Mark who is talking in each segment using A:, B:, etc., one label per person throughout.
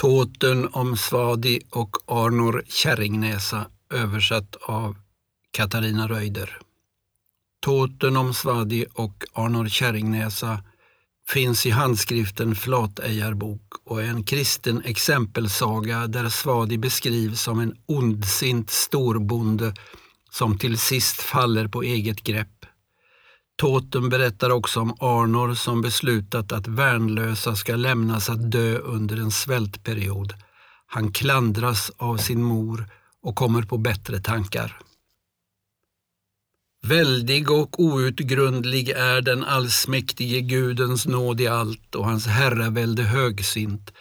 A: Tåten om Svadi och Arnor Kärringnäsa översatt av Katarina Röjder. Tåten om Svadi och Arnor Kärringnäsa finns i handskriften Flatejarbok och är en kristen exempelsaga där Svadi beskrivs som en ondsint storbonde som till sist faller på eget grepp. Tåten berättar också om Arnor som beslutat att värnlösa ska lämnas att dö under en svältperiod. Han klandras av sin mor och kommer på bättre tankar. Väldig och outgrundlig är den allsmäktige Gudens nåd i allt och hans herravälde högsint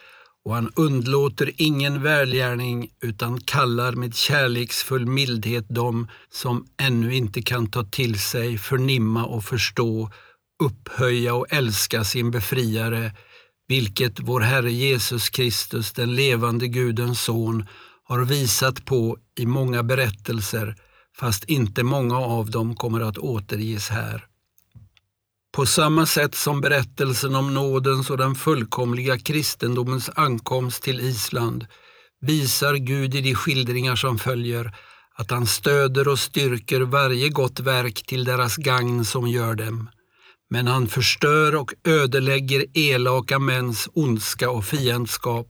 A: och han undlåter ingen välgärning utan kallar med kärleksfull mildhet dem som ännu inte kan ta till sig, förnimma och förstå, upphöja och älska sin befriare, vilket vår Herre Jesus Kristus, den levande Gudens son, har visat på i många berättelser, fast inte många av dem kommer att återges här. På samma sätt som berättelsen om nådens och den fullkomliga kristendomens ankomst till Island visar Gud i de skildringar som följer att han stöder och styrker varje gott verk till deras gagn som gör dem. Men han förstör och ödelägger elaka mäns ondska och fiendskap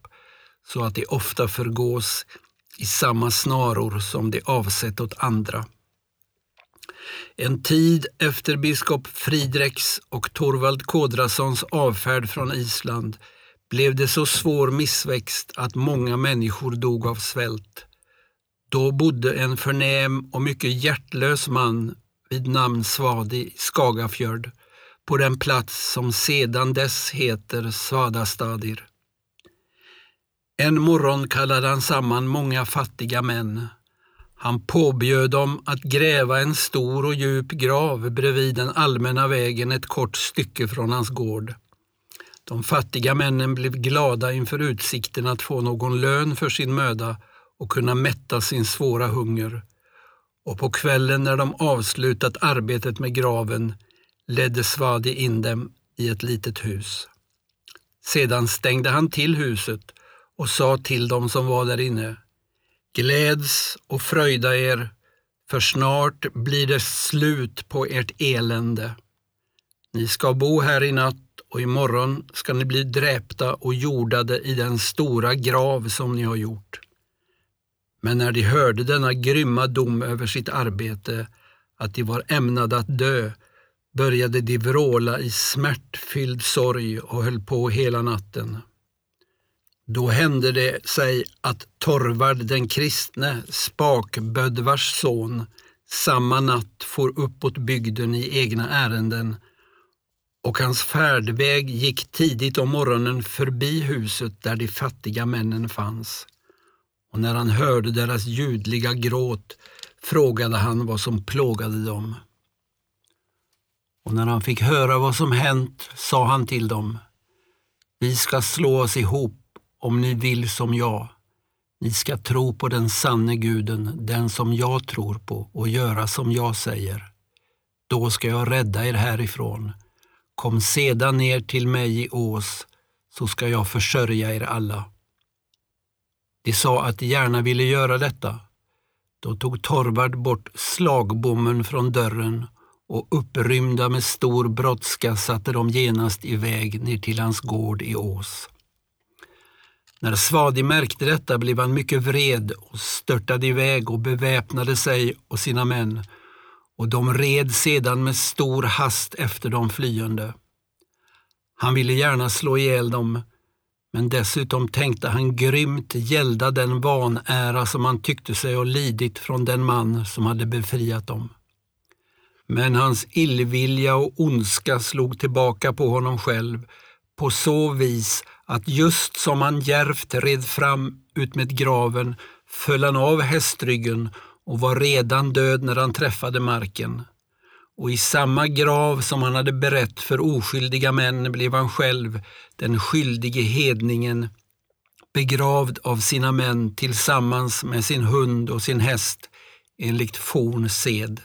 A: så att de ofta förgås i samma snaror som de avsett åt andra. En tid efter biskop Fridreks och Torvald Kodrasons avfärd från Island blev det så svår missväxt att många människor dog av svält. Då bodde en förnäm och mycket hjärtlös man vid namn Svadi i Skagafjörd på den plats som sedan dess heter Svadastadir. En morgon kallade han samman många fattiga män han påbjöd dem att gräva en stor och djup grav bredvid den allmänna vägen ett kort stycke från hans gård. De fattiga männen blev glada inför utsikten att få någon lön för sin möda och kunna mätta sin svåra hunger. Och på kvällen när de avslutat arbetet med graven ledde Svadi in dem i ett litet hus. Sedan stängde han till huset och sa till dem som var där inne Gläds och fröjda er, för snart blir det slut på ert elände. Ni ska bo här i natt och imorgon ska ni bli dräpta och jordade i den stora grav som ni har gjort. Men när de hörde denna grymma dom över sitt arbete, att de var ämnade att dö, började de vråla i smärtfylld sorg och höll på hela natten. Då hände det sig att Torvard den kristne, Spakbödvars son, samma natt for uppåt bygden i egna ärenden och hans färdväg gick tidigt om morgonen förbi huset där de fattiga männen fanns. Och när han hörde deras ljudliga gråt frågade han vad som plågade dem. Och när han fick höra vad som hänt sa han till dem, vi ska slå oss ihop om ni vill som jag. Ni ska tro på den sanne guden, den som jag tror på och göra som jag säger. Då ska jag rädda er härifrån. Kom sedan ner till mig i Ås, så ska jag försörja er alla. De sa att de gärna ville göra detta. Då tog Torvard bort slagbommen från dörren och upprymda med stor brådska satte de genast iväg ner till hans gård i Ås. När Svadi märkte detta blev han mycket vred och störtade iväg och beväpnade sig och sina män och de red sedan med stor hast efter de flyende. Han ville gärna slå ihjäl dem, men dessutom tänkte han grymt gälda den vanära som han tyckte sig ha lidit från den man som hade befriat dem. Men hans illvilja och ondska slog tillbaka på honom själv på så vis att just som han järvt red fram utmed graven föll han av hästryggen och var redan död när han träffade marken. Och i samma grav som han hade berett för oskyldiga män blev han själv, den skyldige hedningen, begravd av sina män tillsammans med sin hund och sin häst enligt forn sed.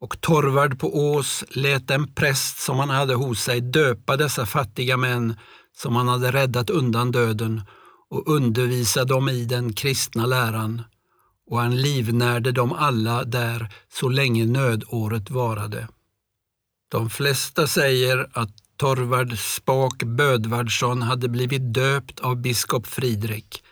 A: Och Torvard på Ås lät en präst som han hade hos sig döpa dessa fattiga män som han hade räddat undan döden och undervisa dem i den kristna läran och han livnärde dem alla där så länge nödåret varade. De flesta säger att Torvard Spak Bödvardsson hade blivit döpt av biskop Fridrik,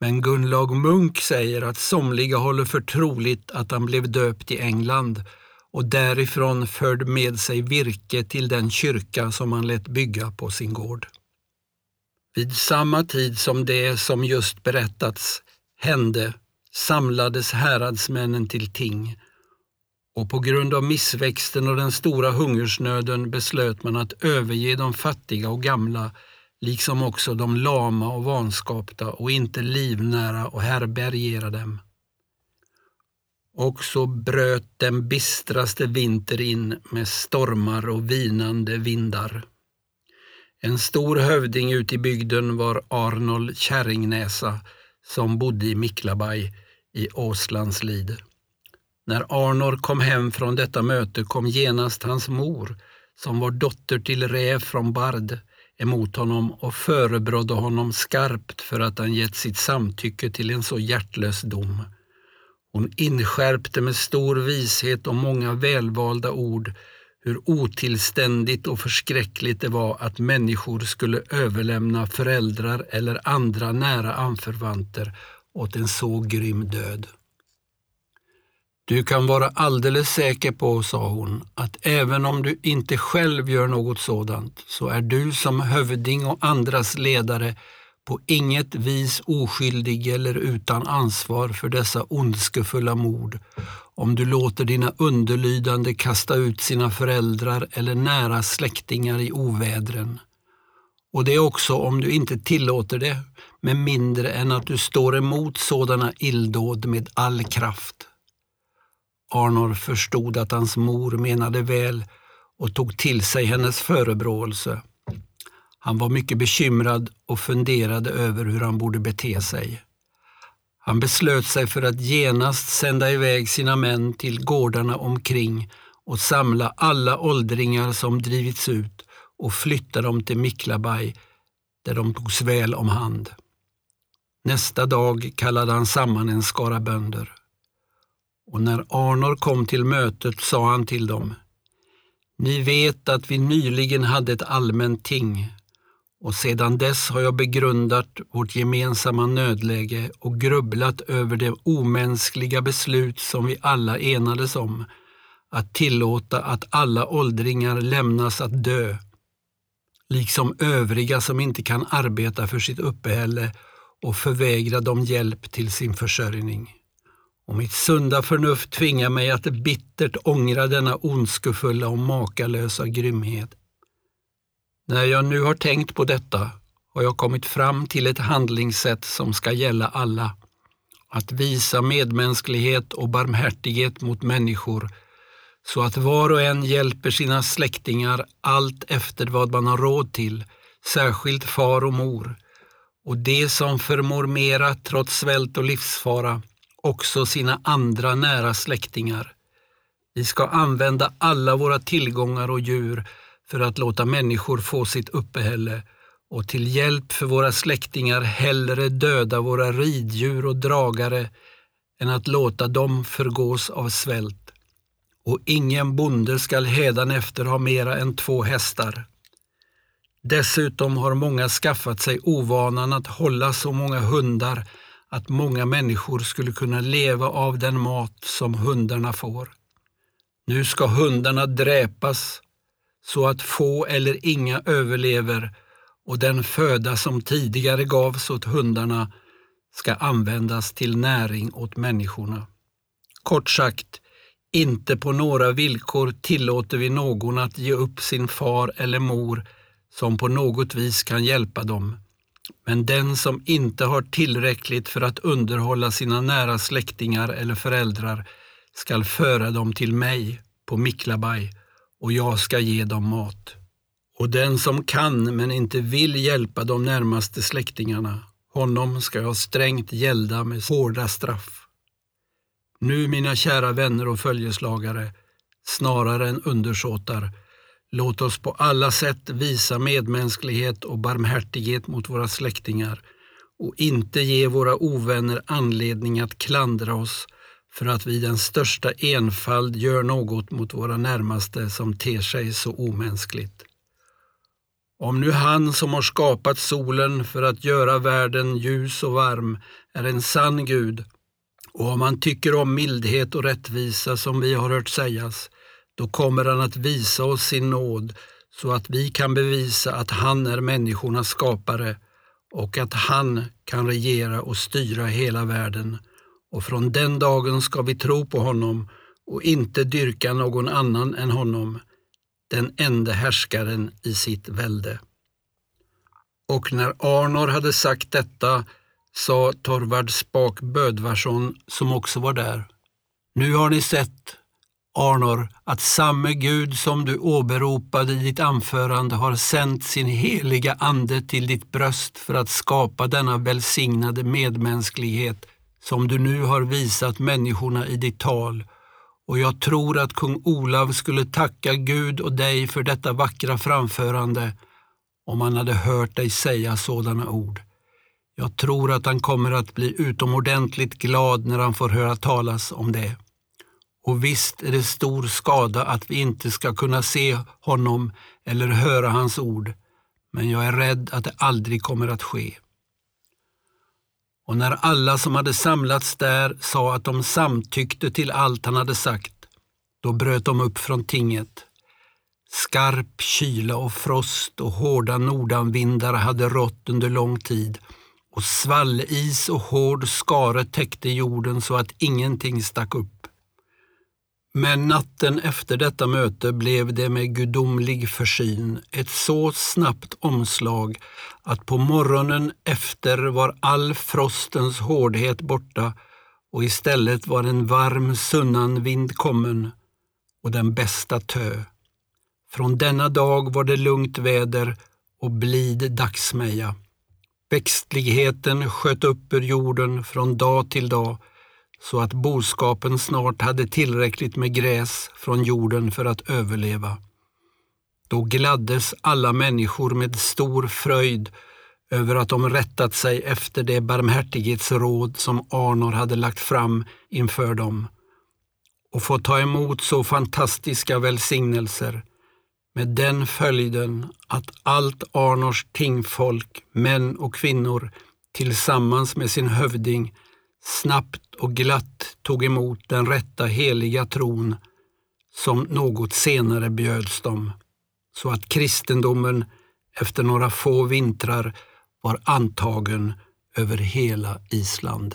A: men Gunlag Munk säger att somliga håller för troligt att han blev döpt i England och därifrån förde med sig virke till den kyrka som han lät bygga på sin gård. Vid samma tid som det som just berättats hände samlades häradsmännen till ting och på grund av missväxten och den stora hungersnöden beslöt man att överge de fattiga och gamla liksom också de lama och vanskapta och inte livnära och härbärgera dem. Och så bröt den bistraste vinter in med stormar och vinande vindar. En stor hövding ute i bygden var Arnold Kärringnäsa som bodde i Miklabaj i Åslandslid. När Arnor kom hem från detta möte kom genast hans mor, som var dotter till Räv från Bard, emot honom och förebrådde honom skarpt för att han gett sitt samtycke till en så hjärtlös dom. Hon inskärpte med stor vishet och många välvalda ord hur otillständigt och förskräckligt det var att människor skulle överlämna föräldrar eller andra nära anförvanter åt en så grym död. Du kan vara alldeles säker på, sa hon, att även om du inte själv gör något sådant så är du som hövding och andras ledare på inget vis oskyldig eller utan ansvar för dessa ondskefulla mord om du låter dina underlydande kasta ut sina föräldrar eller nära släktingar i ovädren. Och det är också om du inte tillåter det med mindre än att du står emot sådana illdåd med all kraft. Arnor förstod att hans mor menade väl och tog till sig hennes förebråelse. Han var mycket bekymrad och funderade över hur han borde bete sig. Han beslöt sig för att genast sända iväg sina män till gårdarna omkring och samla alla åldringar som drivits ut och flytta dem till Miklabaj där de togs väl om hand. Nästa dag kallade han samman en skara bönder. Och när Arnor kom till mötet sa han till dem Ni vet att vi nyligen hade ett allmänt ting och sedan dess har jag begrundat vårt gemensamma nödläge och grubblat över det omänskliga beslut som vi alla enades om, att tillåta att alla åldringar lämnas att dö, liksom övriga som inte kan arbeta för sitt uppehälle och förvägra dem hjälp till sin försörjning. Och mitt sunda förnuft tvingar mig att bittert ångra denna ondskefulla och makalösa grymhet. När jag nu har tänkt på detta har jag kommit fram till ett handlingssätt som ska gälla alla. Att visa medmänsklighet och barmhärtighet mot människor så att var och en hjälper sina släktingar allt efter vad man har råd till, särskilt far och mor, och det som förmår mera trots svält och livsfara, också sina andra nära släktingar. Vi ska använda alla våra tillgångar och djur för att låta människor få sitt uppehälle och till hjälp för våra släktingar hellre döda våra riddjur och dragare än att låta dem förgås av svält. Och ingen bonde skall hädanefter ha mera än två hästar. Dessutom har många skaffat sig ovanan att hålla så många hundar att många människor skulle kunna leva av den mat som hundarna får. Nu ska hundarna dräpas så att få eller inga överlever och den föda som tidigare gavs åt hundarna ska användas till näring åt människorna. Kort sagt, inte på några villkor tillåter vi någon att ge upp sin far eller mor som på något vis kan hjälpa dem. Men den som inte har tillräckligt för att underhålla sina nära släktingar eller föräldrar skall föra dem till mig på Miklabaj och jag ska ge dem mat. Och den som kan men inte vill hjälpa de närmaste släktingarna, honom ska jag strängt gälda med hårda straff. Nu, mina kära vänner och följeslagare, snarare än undersåtar, låt oss på alla sätt visa medmänsklighet och barmhärtighet mot våra släktingar och inte ge våra ovänner anledning att klandra oss för att vi den största enfald gör något mot våra närmaste som ter sig så omänskligt. Om nu han som har skapat solen för att göra världen ljus och varm är en sann Gud och om han tycker om mildhet och rättvisa som vi har hört sägas, då kommer han att visa oss sin nåd så att vi kan bevisa att han är människornas skapare och att han kan regera och styra hela världen. Och från den dagen ska vi tro på honom och inte dyrka någon annan än honom, den enda härskaren i sitt välde. Och när Arnor hade sagt detta sa Torvard Spak Bödvarsson som också var där. Nu har ni sett, Arnor, att samme Gud som du åberopade i ditt anförande har sänt sin heliga ande till ditt bröst för att skapa denna välsignade medmänsklighet som du nu har visat människorna i ditt tal. Och jag tror att kung Olav skulle tacka Gud och dig för detta vackra framförande om han hade hört dig säga sådana ord. Jag tror att han kommer att bli utomordentligt glad när han får höra talas om det. Och visst är det stor skada att vi inte ska kunna se honom eller höra hans ord, men jag är rädd att det aldrig kommer att ske. Och när alla som hade samlats där sa att de samtyckte till allt han hade sagt, då bröt de upp från tinget. Skarp kyla och frost och hårda nordanvindar hade rått under lång tid och svallis och hård skare täckte jorden så att ingenting stack upp. Men natten efter detta möte blev det med gudomlig försyn ett så snabbt omslag att på morgonen efter var all frostens hårdhet borta och istället var en varm sunnanvind kommen och den bästa tö. Från denna dag var det lugnt väder och blid dagsmeja. Växtligheten sköt upp ur jorden från dag till dag så att boskapen snart hade tillräckligt med gräs från jorden för att överleva. Då gladdes alla människor med stor fröjd över att de rättat sig efter det barmhärtighetsråd som Arnor hade lagt fram inför dem och fått ta emot så fantastiska välsignelser med den följden att allt Arnors tingfolk, män och kvinnor, tillsammans med sin hövding snabbt och glatt tog emot den rätta heliga tron som något senare bjöds dem, så att kristendomen efter några få vintrar var antagen över hela Island.